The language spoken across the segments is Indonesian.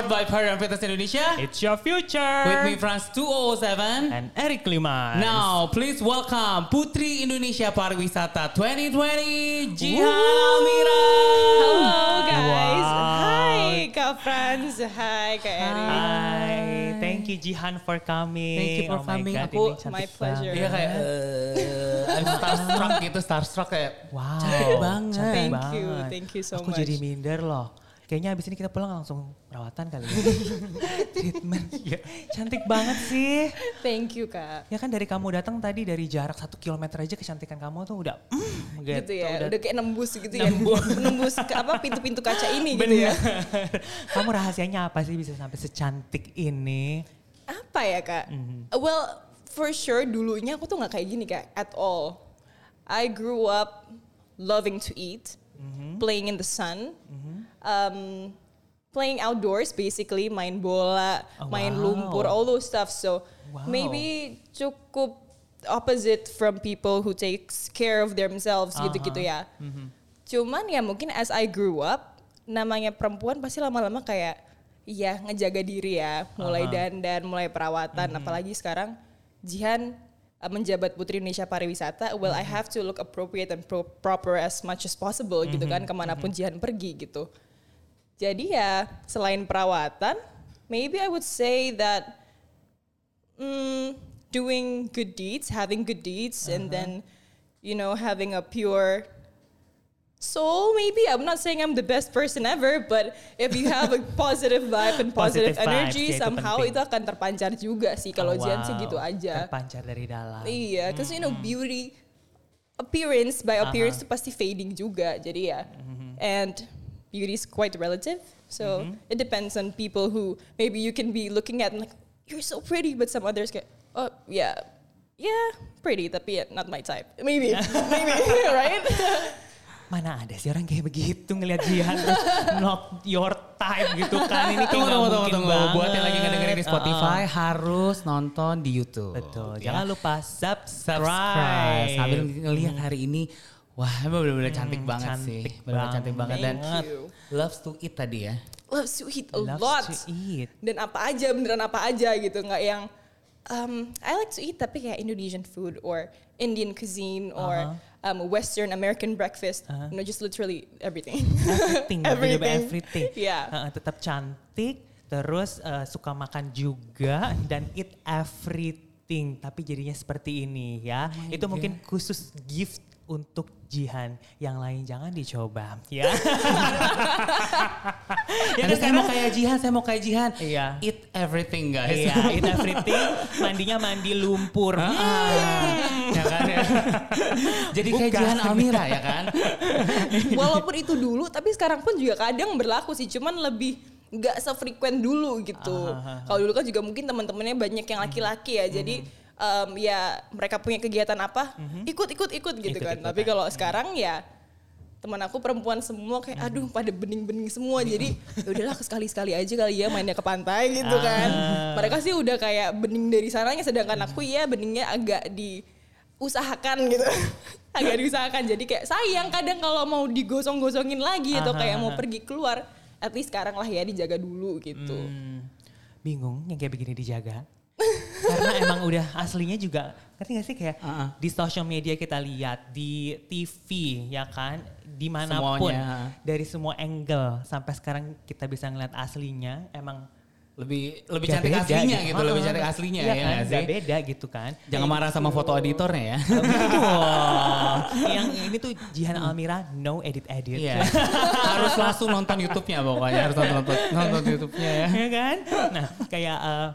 Powered by Fitness Indonesia. It's your future. With me, Franz 207. and Eric Limas. Now, please welcome Putri Indonesia Pariwisata 2020, Jihan Almira. Halo guys, Wow. hai Kak Franz, hai Kak Eri. Hi, thank you Jihan for coming. Thank you for oh my coming. God, Aku- My pleasure. Iya kayak, eh, I'm starstruck gitu, starstruck kayak, Wow. cantik banget. Cantik Thank banget. you, thank you so Aku much. jadi minder loh. Kayaknya abis ini kita pulang langsung perawatan kali ya. Treatment. Iya. Cantik banget sih. Thank you Kak. Ya kan dari kamu datang tadi dari jarak satu kilometer aja kecantikan kamu tuh udah mm, Gitu ya, udah, kayak nembus gitu Nembus. ya. nembus ke apa pintu-pintu kaca ini gitu ya. kamu rahasianya apa sih bisa sampai secantik ini? Apa ya Kak? Mhm. Well, for sure dulunya aku tuh nggak kayak gini Kak, at all. I grew up loving to eat, Mhm. playing in the sun, um, playing outdoors basically, main bola, Oh, main wow. lumpur, all those stuff. So Wow. maybe cukup opposite from people who takes care of themselves gitu-gitu ya. Mhm. Cuman ya mungkin as I grew up, namanya perempuan pasti lama-lama kayak ya ngejaga diri ya, mulai Aha. dandan, mulai perawatan, apalagi sekarang Jihan uh, menjabat Putri Indonesia Pariwisata, well I have to look appropriate and pro- proper as much as possible gitu kan ke mana pun Jihan pergi gitu. Jadi ya selain perawatan, maybe I would say that mm, doing good deeds, having good deeds, and then you know having a pure soul. Maybe I'm not saying I'm the best person ever, but if you have a positive vibe and positive, Positive vibes, energy, itu somehow penting. itu akan terpancar juga sih. Kalau Oh, Jian sih wow. gitu aja. Terpancar dari dalam. Iya, because you know beauty appearance by appearance itu pasti fading juga. Jadi ya, and beauty is quite relative. So it depends on people who maybe you can be looking at and like you're so pretty, but some others get oh yeah, yeah pretty tapi ya, not my type. Maybe, maybe right? Mana ada sih orang kayak begitu ngelihat Jihan terus not your type gitu kan. Ini kayak Tunggu, nggak tunggu, tunggu, mungkin tunggu. banget. Buat yang lagi ngedengerin di Spotify, Uh-uh. harus nonton di YouTube. Betul. Ya. Jangan lupa subscribe. subscribe. Sambil ngelihat hari ini, wah emang bener-bener cantik Hmm, banget sih. Bener-bener cantik banget. Dan you. loves to eat tadi ya. Loves to eat a Loves lot. to eat. Dan apa aja beneran apa aja gitu, nggak yang um, I like to eat tapi kayak Indonesian food or Indian cuisine or um, Western American breakfast. Uh-huh. You know, just literally everything. Everything. Everything. everything. everything. Yeah. Uh, tetap cantik, terus uh, suka makan juga dan eat everything. Tapi jadinya seperti ini ya. Oh Itu mungkin khusus gift untuk Jihan. Yang lain jangan dicoba ya. ya Tapi saya mau kayak Jihan, saya mau kayak Jihan. Iya. Eat everything guys. Iya, eat everything. Mandinya mandi lumpur. Ah, ya kan ya. Jadi kayak Bukan. Jihan Almira ya kan. Walaupun itu dulu, tapi sekarang pun juga kadang berlaku sih. Cuman lebih nggak sefrekuen dulu gitu. Ah, Kalau dulu kan juga mungkin teman-temannya banyak yang laki-laki ya. Jadi um, ya mereka punya kegiatan apa, ikut ikut ikut gitu kan. Ikut-ikutan. Tapi kalau sekarang ya teman aku perempuan semua kayak aduh pada bening-bening semua. Jadi ya udahlah sekali-sekali aja kali ya mainnya ke pantai gitu kan. Mereka sih udah kayak bening dari sananya sedangkan aku ya beningnya agak diusahakan gitu. Agak diusahakan. Jadi kayak sayang kadang kalau mau digosong-gosongin lagi atau kayak mau pergi keluar at least sekarang lah ya dijaga dulu gitu. Hmm, bingung yang kayak begini dijaga. Karena emang udah aslinya juga, ngerti gak sih kayak Uh-uh. di social media kita lihat, di TV ya kan, di mana pun, Semuanya. dari semua angle sampai sekarang kita bisa ngeliat aslinya, emang Lebih lebih gak cantik beda aslinya gitu, lebih Uh-uh. cantik aslinya Iya ya kan, sih? beda gitu kan. Jangan marah sama foto editornya ya. Betul. yang ini tuh Jihan Almira no edit edit. Iya. harus langsung nonton YouTube-nya pokoknya, harus nonton nonton, nonton YouTube-nya ya. ya kan? Nah, kayak eh,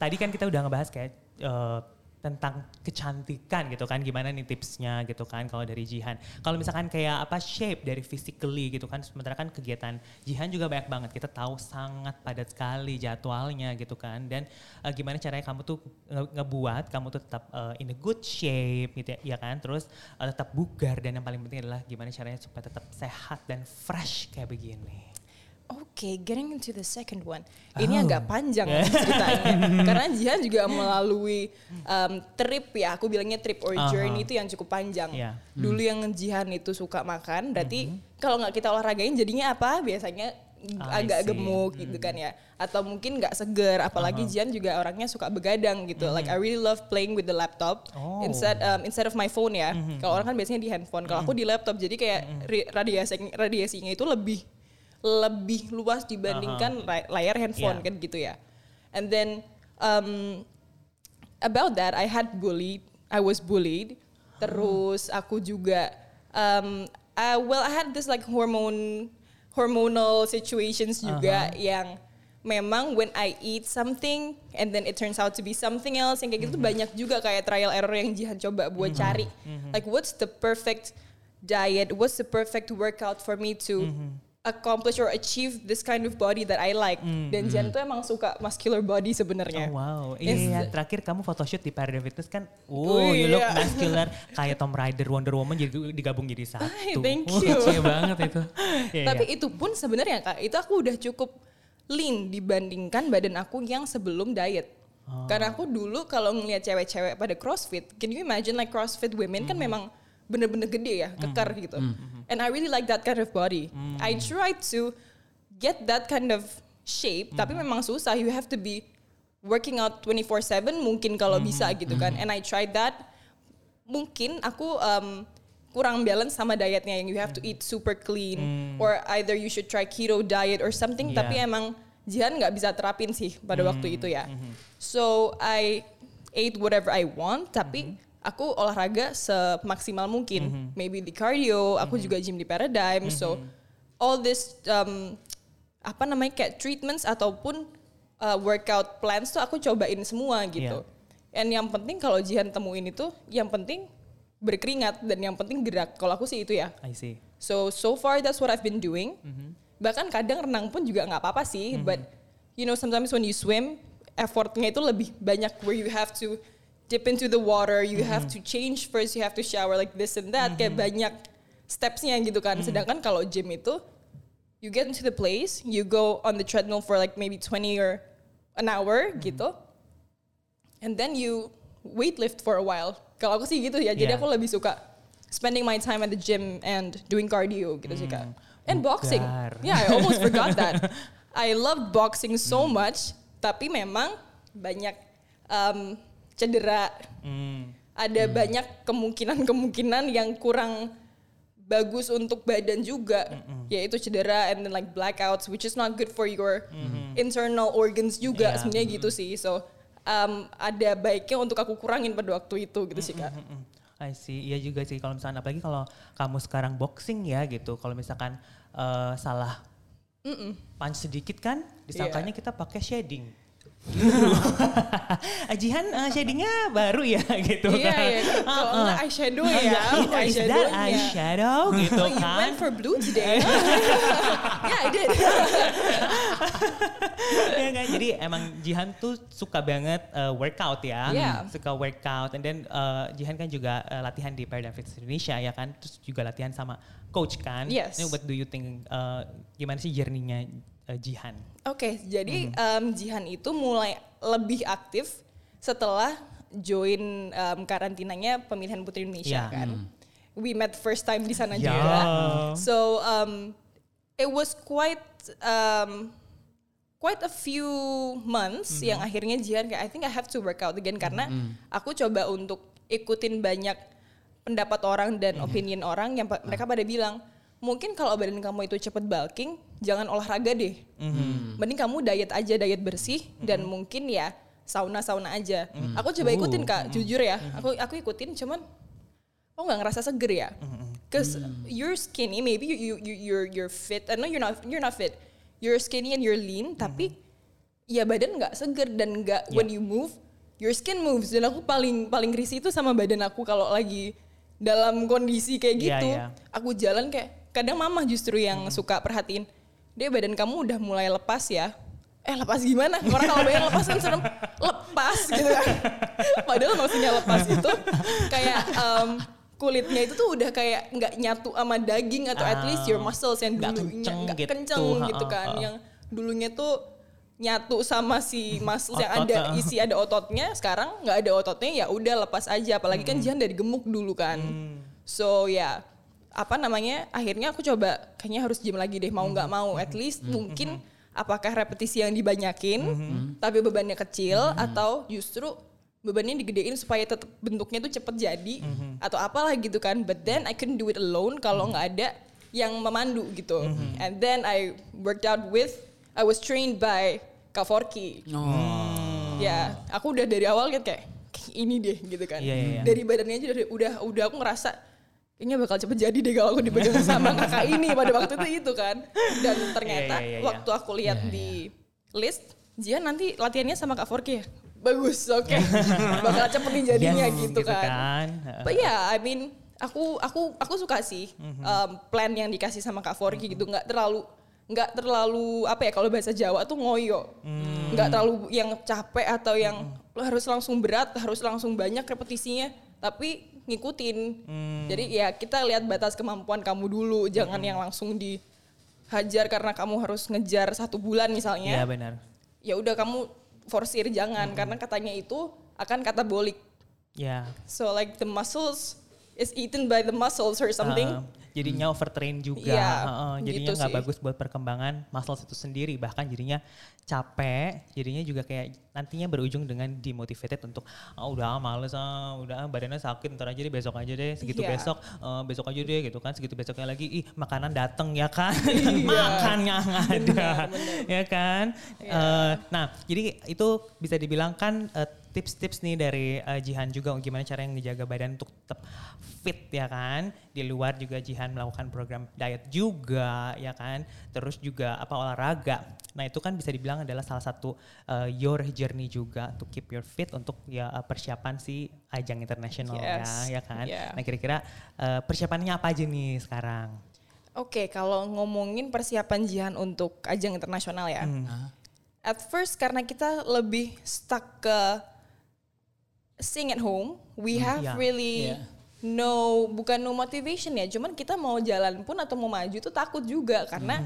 tadi kan kita udah ngebahas kayak eh, tentang kecantikan gitu kan, gimana nih tipsnya gitu kan kalau dari Jihan. Kalau misalkan kayak apa shape dari physically gitu kan, sementara kan kegiatan Jihan juga banyak banget. Kita tahu sangat padat sekali jadwalnya gitu kan. Dan eh, gimana caranya kamu tuh nge- ngebuat kamu tuh tetap eh, in a good shape gitu ya, ya kan. Terus eh, tetap bugar dan yang paling penting adalah gimana caranya supaya tetap sehat dan fresh kayak begini. Oke, getting into the second one. Ini Oh. agak panjang ceritanya. Karena Jihan juga melalui um, trip ya, aku bilangnya trip or Aha. journey itu yang cukup panjang. Iya. Dulu yang Jihan itu suka makan, berarti kalau nggak kita olahragain jadinya apa? Biasanya I agak see. gemuk gitu kan ya atau mungkin nggak seger apalagi Jian juga orangnya suka begadang gitu like I really love playing with the laptop Oh. instead um, instead of my phone ya kalau orang kan biasanya di handphone kalau aku di laptop jadi kayak ri- radiasi radiasinya itu lebih lebih luas dibandingkan ra- layar handphone Yeah. kan gitu ya. And then um, about that I had bullied I was bullied. Terus aku juga um, uh, well I had this like hormone hormonal situations juga yang memang when I eat something and then it turns out to be something else yang kayak gitu tuh banyak juga kayak trial error yang Jihan coba buat cari. Like what's the perfect diet? What's the perfect workout for me to accomplish or achieve this kind of body that I like dan Jihan tuh emang suka muscular body sebenarnya Oh, wow. Iya, terakhir kamu photoshoot di Paradigm Fitness kan, Oh, you look iya. muscular kayak Tom Raider, Wonder Woman jadi digabung jadi satu. Ay, thank you. Kece banget itu. iya, Tapi iya. itu pun sebenarnya kak, itu aku udah cukup lean dibandingkan badan aku yang sebelum diet. Oh. Karena aku dulu kalau ngeliat cewek-cewek pada CrossFit, can you imagine like CrossFit women kan memang bener-bener gede ya, kekar gitu. And I really like that kind of body. I tried to get that kind of shape, tapi memang susah. You have to be working out 24/7 mungkin kalau bisa gitu kan. And I tried that mungkin aku um, kurang balance sama dietnya yang you have to eat super clean or either you should try keto diet or something Yeah. tapi emang Jihan nggak bisa terapin sih pada waktu itu ya. So I ate whatever I want tapi aku olahraga semaksimal mungkin. Maybe di cardio, aku juga gym di Paradigm. So all this um, apa namanya kayak treatments ataupun uh, workout plans tuh aku cobain semua gitu. And yang penting kalau Jihan temuin itu, yang penting berkeringat dan yang penting gerak. Kalau aku sih itu ya. I see. So so far that's what I've been doing. Bahkan kadang renang pun juga nggak apa-apa sih. But you know sometimes when you swim, effortnya itu lebih banyak where you have to dip into the water, you have to change first, you have to shower like this and that. Kayak banyak stepsnya gitu kan. Sedangkan kalau gym itu you get into the place, you go on the treadmill for like maybe 20 or an hour gitu. And then you weight lift for a while. Kalau aku sih gitu ya. Jadi Yeah. aku lebih suka spending my time at the gym and doing cardio gitu sih kak. And boxing. bugar. Yeah, I almost forgot that. I love boxing so much, tapi memang banyak um, cedera. Hmm. Ada banyak kemungkinan-kemungkinan yang kurang bagus untuk badan juga, yaitu cedera and then like blackouts, which is not good for your internal organs juga Yeah. sebenarnya gitu sih. So um, ada baiknya untuk aku kurangin pada waktu itu gitu sih kak. Mm-mm. I see. Iya juga sih kalau misalkan apalagi kalau kamu sekarang boxing ya gitu. Kalau misalkan eh, salah punch sedikit kan disangkanya kita pakai shading. Ajihan eh, shadingnya baru ya gitu Iya kan. iya. Kalau Uh-uh. nggak eyeshadow ya, Iya, is that eyeshadow gitu Oh, you kan. went for blue today? yeah, I did. ya kan? Jadi emang Jihan tuh suka banget uh, workout ya. Iya. Suka workout. And then uh, Jihan kan juga uh, latihan di Paradigm Fitness Indonesia ya kan. Terus juga latihan sama coach kan. Yes. What do you think, uh, gimana sih journey-nya uh, Jihan? Oke, jadi um, Jihan itu mulai lebih aktif setelah join um, karantinanya pemilihan Putri Indonesia Ya. kan. We met first time di sana Ya. juga. So um, it was quite um, quite a few months yang akhirnya Jihan kayak I think I have to work out again karena aku coba untuk ikutin banyak pendapat orang dan opinion orang yang mereka pada bilang mungkin kalau badan kamu itu cepet bulking jangan olahraga deh. Mending kamu diet aja diet bersih dan mungkin ya sauna sauna aja aku coba ikutin kak jujur ya. Aku aku ikutin cuman oh nggak ngerasa seger ya. Cause you're skinny maybe you, you, you you're you're fit. I know you're not you're not fit. You're skinny and you're lean tapi ya badan nggak seger dan nggak when you move your skin moves. Dan aku paling paling risih itu sama badan aku kalau lagi dalam kondisi kayak Iya, gitu. iya. aku jalan kayak kadang mama justru yang suka perhatiin dia badan kamu udah mulai lepas ya. Eh lepas gimana? Orang kalau badan lepas kan serem lepas gitu kan. Padahal maksudnya lepas itu kayak em, kulitnya itu tuh udah kayak nggak nyatu sama daging atau at least your muscles yang Nggak dulunya kenceng nggak gitu. kenceng gitu kan. ha, ha. yang dulunya tuh nyatu sama si muscles yang Otot, ada ha. isi ada ototnya sekarang nggak ada ototnya ya udah lepas aja. Apalagi kan Jihan dari gemuk dulu kan. So ya apa namanya akhirnya aku coba kayaknya harus gym lagi deh mau nggak mau at least mungkin apakah repetisi yang dibanyakin tapi bebannya kecil atau justru bebannya digedein supaya tetap bentuknya tuh cepet jadi atau apalah gitu kan. But then I couldn't do it alone kalau nggak ada yang memandu gitu. And then I worked out with I was trained by Kak Forky. Oh. ya aku udah dari awal kan kayak "Kayak ini deh gitu kan. Iya, iya, iya. dari badannya aja udah udah udah aku ngerasa kayaknya bakal cepet jadi deh kalau aku dipegang sama kakak ini pada waktu itu itu kan. Dan ternyata Iya, iya, iya, iya. waktu aku lihat Iya, di list Jian nanti latihannya sama kak Forky ya? Bagus oke. Bakal cepet nih jadinya Yes, gitu, kan, Heeh. But yeah, I mean aku aku aku suka sih Mhm. um, plan yang dikasih sama Kak Forky gitu. Nggak terlalu nggak terlalu apa ya kalau bahasa Jawa tuh ngoyo. Hmm. nggak terlalu yang capek atau yang harus langsung berat harus langsung banyak repetisinya. Tapi ngikutin Hmm. jadi ya kita lihat batas kemampuan kamu dulu jangan yang langsung dihajar karena kamu harus ngejar satu bulan Iya misalnya benar. ya udah kamu forsir jangan karena katanya itu akan katabolik Ya. So like the muscles is eaten by the muscles or something. Uh, jadinya overtrain juga. Iya, Heeh, jadinya gitu nggak sih. bagus buat perkembangan muscles itu sendiri. Bahkan jadinya capek. Jadinya juga kayak nantinya berujung dengan demotivated untuk ah udah ah, males ah, udah ah, badannya sakit ntar aja deh besok aja deh segitu Iya. besok eh, besok aja deh gitu kan segitu besoknya lagi ih makanan dateng ya kan Iya. makannya nggak ada Bener, ya kan Iya. Eh, nah jadi itu bisa dibilang kan eh, tips-tips nih dari eh, Jihan juga gimana cara yang ngejaga badan untuk tetap fit ya kan di luar juga Jihan melakukan program diet juga ya kan terus juga apa olahraga nah itu kan bisa dibilang adalah salah satu eh, your journey juga to keep your fit untuk ya eh, persiapan si ajang internasional Yes. ya ya kan Yeah. nah kira-kira eh, persiapannya apa aja nih sekarang Oke, kalau ngomongin persiapan Jihan untuk ajang internasional ya. Hmm. At first karena kita lebih stuck ke sing at home, we have iya. really Iya. No bukan no motivation ya, cuman kita mau jalan pun atau mau maju tuh takut juga. Karena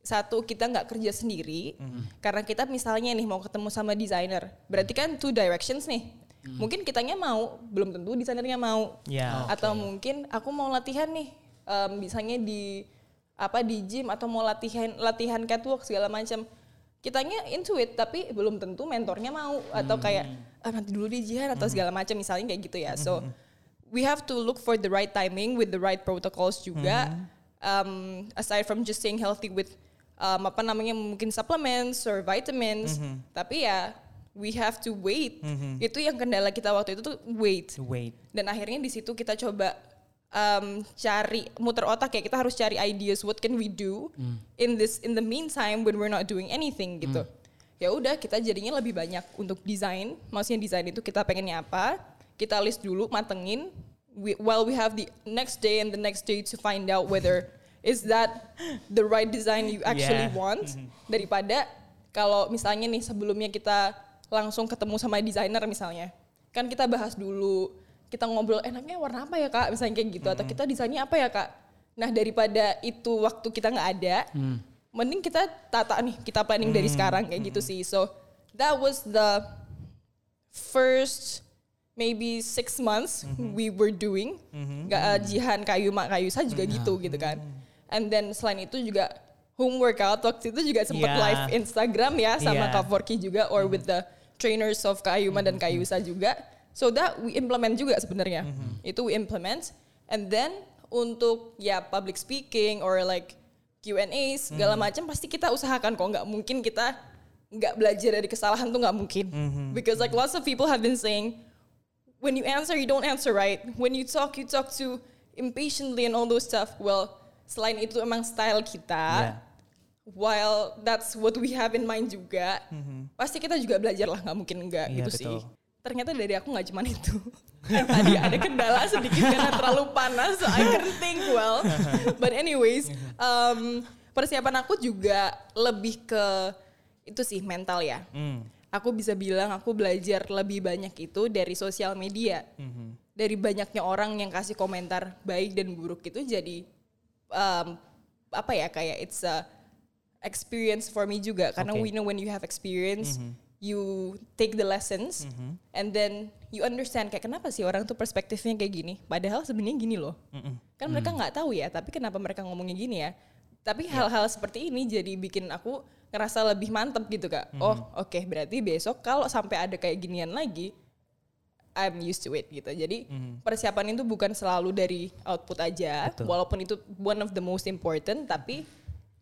satu kita nggak kerja sendiri, karena kita misalnya nih mau ketemu sama desainer, berarti kan two directions nih. Mungkin kitanya mau, belum tentu desainernya mau. ya. Atau mungkin aku mau latihan nih. Em, misalnya di apa di gym atau mau latihan latihan catwalk segala macam. Kitanya into it tapi belum tentu mentornya mau. Atau kayak ah, nanti dulu di jihan atau segala macam misalnya kayak gitu ya. So we have to look for the right timing with the right protocols juga. Um, aside from just staying healthy with um, apa namanya mungkin supplements or vitamins tapi ya we have to wait. Itu yang kendala kita waktu itu tuh wait. Wait. Dan akhirnya di situ kita coba um, cari muter otak ya kita harus cari ideas what can we do in this in the meantime when we're not doing anything gitu. Ya udah kita jadinya lebih banyak untuk desain. Maksudnya desain itu kita pengennya apa kita list dulu matengin. We, while we have the next day and the next day to find out whether is that the right design you actually Yeah. want. Daripada kalau misalnya nih sebelumnya kita langsung ketemu sama desainer misalnya. Kan kita bahas dulu kita ngobrol enaknya warna apa ya kak? Misalnya kayak gitu atau kita desainnya apa ya kak? Nah daripada itu waktu kita nggak ada mending kita tata nih kita planning dari sekarang kayak gitu sih. So that was the first maybe six months we were doing. Nggak uh, Jihan Kayu Mak Kayusa juga gitu gitu kan. And then selain itu juga home workout waktu itu juga sempat Yeah. live Instagram ya sama Yeah. Kak Forky juga or with the trainers of Kayuma dan Kayusa juga. So that we implement juga sebenarnya. Itu we implement. And then untuk ya public speaking or like Q&A segala macam pasti kita usahakan kok. Nggak mungkin kita nggak belajar dari kesalahan tuh nggak mungkin. Because like lots of people have been saying when you answer you don't answer right. When you talk you talk too impatiently and all those stuff. Well selain itu emang style kita. Yeah. while that's what we have in mind juga pasti kita juga belajar lah. Nggak mungkin enggak Iya, gitu sih. Betul. ternyata dari aku nggak cuman itu. Tadi ada kendala sedikit karena terlalu panas so I couldn't think well. But anyways um, persiapan aku juga lebih ke itu sih mental ya. Hmm. Aku bisa bilang aku belajar lebih banyak itu dari sosial media. Dari banyaknya orang yang kasih komentar baik dan buruk itu jadi um, apa ya kayak it's a experience for me juga. Karena Oke. we know when you have experience you take the lessons and then you understand kayak kenapa sih orang tuh perspektifnya kayak gini? Padahal sebenarnya gini loh. Kan mereka nggak tahu ya tapi kenapa mereka ngomongnya gini ya? Tapi hal-hal seperti ini jadi bikin aku ngerasa lebih mantep gitu kak. Oh oke berarti besok kalau sampai ada kayak ginian lagi I'm used to it gitu. Jadi persiapan itu bukan selalu dari output aja Betul. walaupun itu one of the most important tapi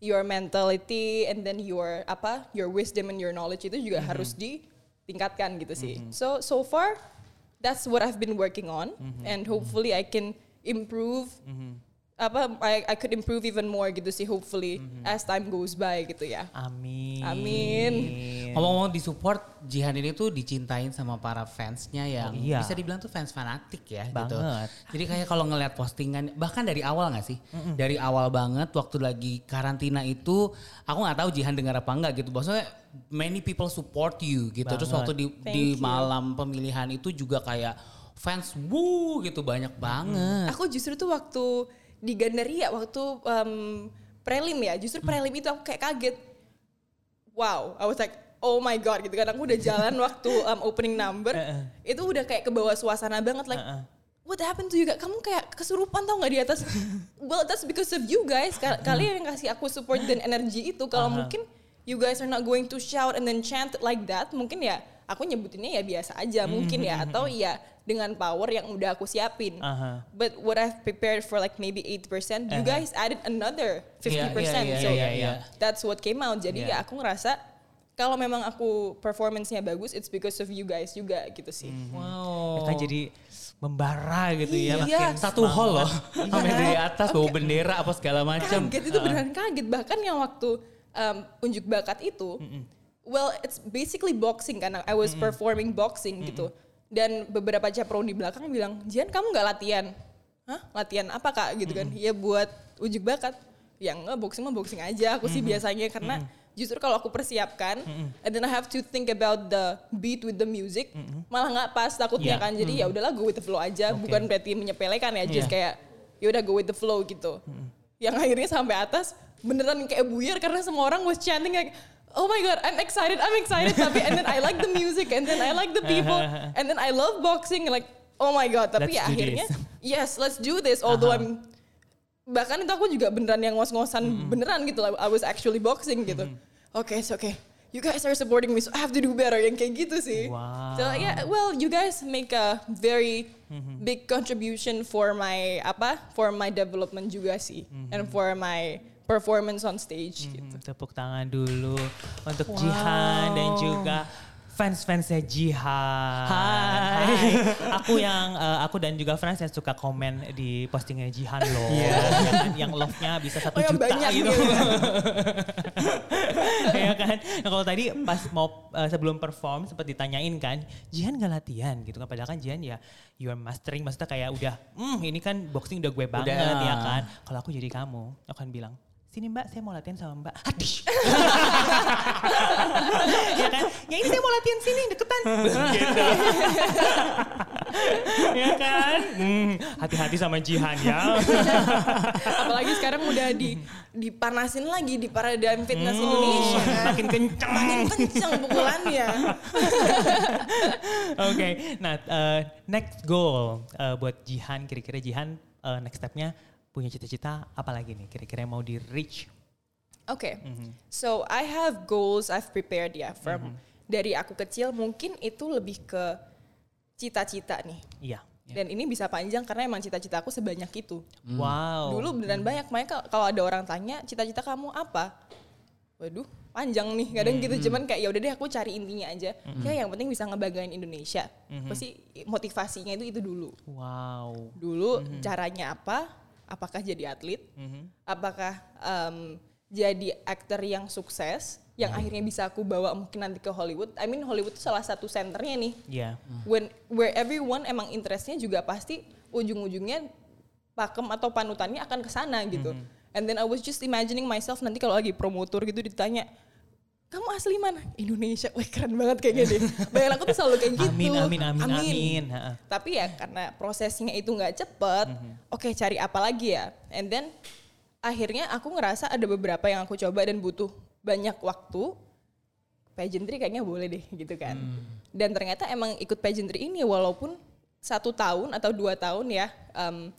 your mentality and then your apa your wisdom and your knowledge itu juga harus ditingkatkan gitu sih. So so far that's what I've been working on and hopefully I can improve apa I, I could improve even more gitu sih hopefully as time goes by gitu ya. Amin. Amin. Ngomong-ngomong di support, Jihan ini tuh dicintain sama para fansnya yang Iya. bisa dibilang tuh fans fanatik ya gitu. Banget. Jadi kayak kalau ngeliat postingan, bahkan dari awal gak sih? Dari awal banget waktu lagi karantina itu, aku nggak tahu Jihan dengar apa enggak gitu. Maksudnya many people support you gitu. Terus Banget. waktu di, Thank di you. malam pemilihan itu juga kayak fans wuh gitu banyak banget. Aku justru tuh waktu di Gandaria waktu um, prelim ya, justru prelim itu aku kayak kaget. Wow, I was like, oh my god gitu kan. Aku udah jalan waktu um, opening number, itu udah kayak ke bawah suasana banget like. What happened to you guys? Kamu kayak kesurupan tau nggak di atas? well, that's because of you guys. Ka- Kalian yang kasih aku support dan energi itu. Kalau mungkin you guys are not going to shout and then chant like that, mungkin ya aku nyebutinnya ya biasa aja mungkin ya atau ya dengan power yang udah aku siapin. Aha. But what I've prepared for like maybe 8%, you guys added another 50%. Iya, iya, iya, so iya, iya. that's what came out. Jadi Iya. ya aku ngerasa kalau memang aku performance-nya bagus, it's because of you guys juga gitu sih. Wow. Ya kan jadi membara gitu ya. Iya. makin satu hall loh, Iya. sampai dari atas bawa bendera apa segala macam. Kaget itu beneran kaget. Bahkan yang waktu um, unjuk bakat itu, well it's basically boxing karena I was performing boxing gitu. Dan beberapa chaperone di belakang bilang, Jian kamu nggak latihan? Hah? Latihan apa kak? Gitu kan? Ya buat unjuk bakat. Ya enggak, boxing mah boxing aja. Aku sih biasanya karena justru kalau aku persiapkan, and then I have to think about the beat with the music, malah nggak pas takutnya Iya. kan. Jadi ya udahlah go with the flow aja. Bukan berarti menyepelekan ya, just kayak ya udah go with the flow gitu. Yang akhirnya sampai atas beneran kayak buyar karena semua orang was chanting like Oh my god, I'm excited, I'm excited. Tapi and then I like the music, and then I like the people, and then I love boxing. Like, oh my god. Tapi Let's ya akhirnya, this. yes, let's do this. Although I'm bahkan itu aku juga beneran yang ngos-ngosan beneran gitu lah. I was actually boxing gitu. Oke, it's okay. You guys are supporting me, so I have to do better. Yang kayak gitu sih. Wow. So yeah, well, you guys make a very big contribution for my apa? For my development juga sih, and for my performance on stage. gitu. Hmm, tepuk tangan dulu untuk Jihan dan juga fans-fansnya Jihan. Hai. Aku yang eh, aku dan juga fans yang suka komen di postingnya Jihan loh. Iya. Ya kan? Yang love-nya bisa satu Oh, juta banyak gitu. gitu ya. kan. Nah, kalau tadi pas mau eh, sebelum perform sempat ditanyain kan, Jihan gak latihan gitu kan. Padahal kan Jihan ya you are mastering maksudnya kayak udah, hmm ini kan boxing udah gue banget Udah. ya kan. Kalau aku jadi kamu, aku akan bilang, sini mbak saya mau latihan sama mbak. Hadish. ya kan, ya ini saya mau latihan sini deketan. gitu. ya kan, Hmm, hati-hati sama Jihan ya. Apalagi sekarang udah di dipanasin lagi di Paradigm Fitness Hmm, Indonesia. Makin kencang. Makin kencang pukulannya. Oke, nah eh, next goal eh, buat Jihan, kira-kira Jihan eh, next stepnya punya cita-cita apa lagi nih kira-kira yang mau di reach? Oke, Mm-hmm. so I have goals I've prepared ya from dari aku kecil mungkin itu lebih ke cita-cita nih. Iya. Dan ini bisa panjang karena emang cita-cita aku sebanyak itu. Wow. Dulu beneran banyak, makanya kal- kalau ada orang tanya cita-cita kamu apa? Waduh, panjang nih. Kadang gitu cuman kayak ya udah deh aku cari intinya aja. Ya yang penting bisa ngebanggain Indonesia. Pasti motivasinya itu itu dulu. Wow. Dulu caranya apa? Apakah jadi atlet? Apakah em, jadi aktor yang sukses yang akhirnya bisa aku bawa mungkin nanti ke Hollywood? I mean Hollywood itu salah satu senternya nih Iya. when where everyone emang interestnya juga pasti ujung-ujungnya pakem atau panutannya akan ke sana gitu. And then I was just imagining myself nanti kalau lagi promotor gitu ditanya, kamu asli mana? Indonesia. Wah keren banget kayaknya deh. Bayangan aku tuh selalu kayak gitu. Amin, amin, amin, amin. Ha-ha. Tapi ya karena prosesnya itu nggak cepet, oke cari apa lagi ya? And then akhirnya aku ngerasa ada beberapa yang aku coba dan butuh banyak waktu. pageantry kayaknya boleh deh gitu kan. Dan ternyata emang ikut pageantry ini walaupun satu tahun atau dua tahun ya, um,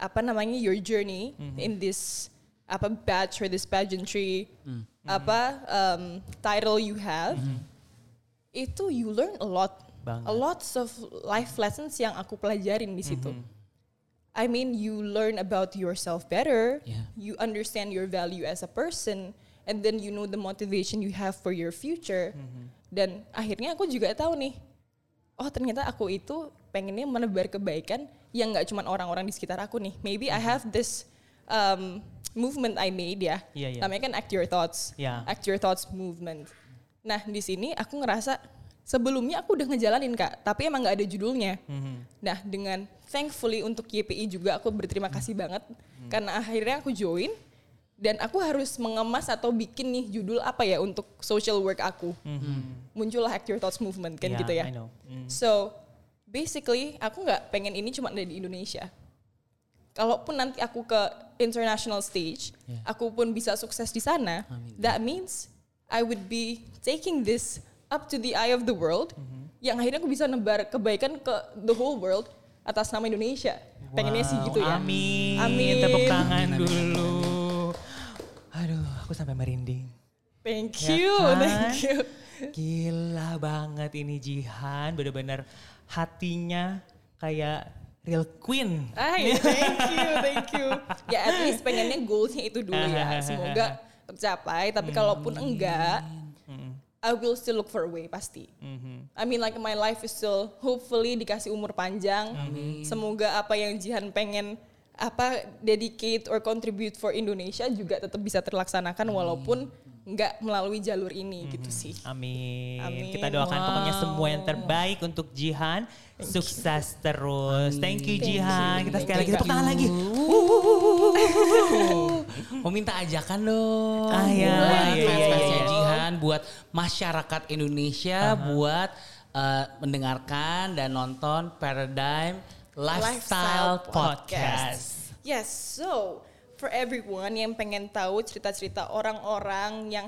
apa namanya your journey in this apa batch or this pageantry, apa um, title you have, itu you learn a lot, Banget. a lot of life lessons yang aku pelajarin di situ. I mean, you learn about yourself better. Yeah. You understand your value as a person, and then you know the motivation you have for your future. Dan akhirnya aku juga tahu nih, oh ternyata aku itu pengennya menebar kebaikan yang nggak cuma orang-orang di sekitar aku nih. Maybe I have this um, movement I made ya. Iya, iya. Namanya kan Act Your Thoughts. Ya. Act Your Thoughts movement. Nah di sini aku ngerasa sebelumnya aku udah ngejalanin kak, tapi emang nggak ada judulnya. Nah dengan thankfully untuk YPI juga aku berterima kasih banget karena akhirnya aku join dan aku harus mengemas atau bikin nih judul apa ya untuk social work aku. Muncullah Act Your Thoughts movement kan Yeah, gitu ya. I know. Mm. So basically aku nggak pengen ini cuma ada di Indonesia. Kalaupun nanti aku ke international stage, Yeah. aku pun bisa sukses di sana. Amin. That means I would be taking this up to the eye of the world, yang akhirnya aku bisa nebar kebaikan ke the whole world atas nama Indonesia. Pengennya sih Wow, gitu ya. Amin. Amin. Tepuk tangan Amin, dulu. Aduh, aku sampai merinding. Thank Ya you, kan? thank you. Gila banget ini Jihan, bener-bener hatinya kayak real queen. Ay, thank you, thank you. Ya at least pengennya goalsnya itu dulu ya. Semoga tercapai. Tapi kalaupun enggak, I will still look for a way pasti. I mean like my life is still hopefully dikasih umur panjang. Semoga apa yang Jihan pengen apa dedicate or contribute for Indonesia juga tetap bisa terlaksanakan walaupun enggak melalui jalur ini gitu sih. Amin. Amin. Kita doakan Wow. pokoknya semua yang terbaik untuk Jihan. Sukses terus. Thank you Thank Jihan. you. Kita sekali lagi Thank tepuk tangan lagi. Mau minta ajakan dong. Ah, iya, iya, iya, iya. Jihan, buat masyarakat Indonesia, buat uh, mendengarkan dan nonton Paradigm Lifestyle, Podcast. Yes, so for everyone yang pengen tahu cerita-cerita orang-orang yang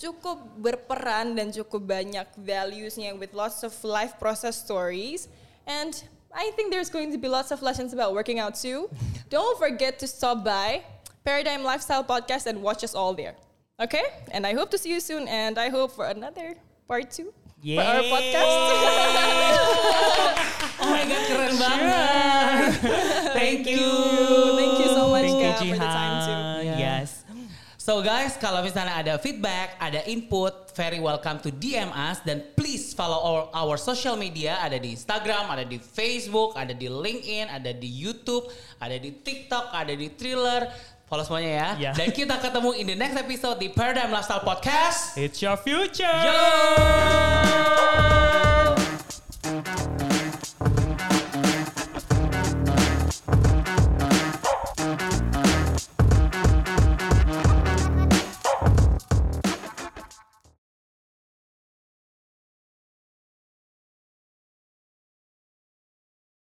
cukup berperan dan cukup banyak valuesnya with lots of life process stories and I think there's going to be lots of lessons about working out too. Don't forget to stop by Paradigm Lifestyle Podcast and watch us all there. Okay? And I hope to see you soon and I hope for another part two for our podcast. Oh my god, keren banget. Thank you. Jihan. Yeah. Yes. So guys, kalau misalnya ada feedback, ada input, very welcome to DM us dan please follow our, our social media. Ada di Instagram, ada di Facebook, ada di LinkedIn, ada di YouTube, ada di TikTok, ada di Thriller. Follow semuanya ya. Yeah. Dan kita ketemu in the next episode di Paradigm Lifestyle Podcast. It's your future. Yo!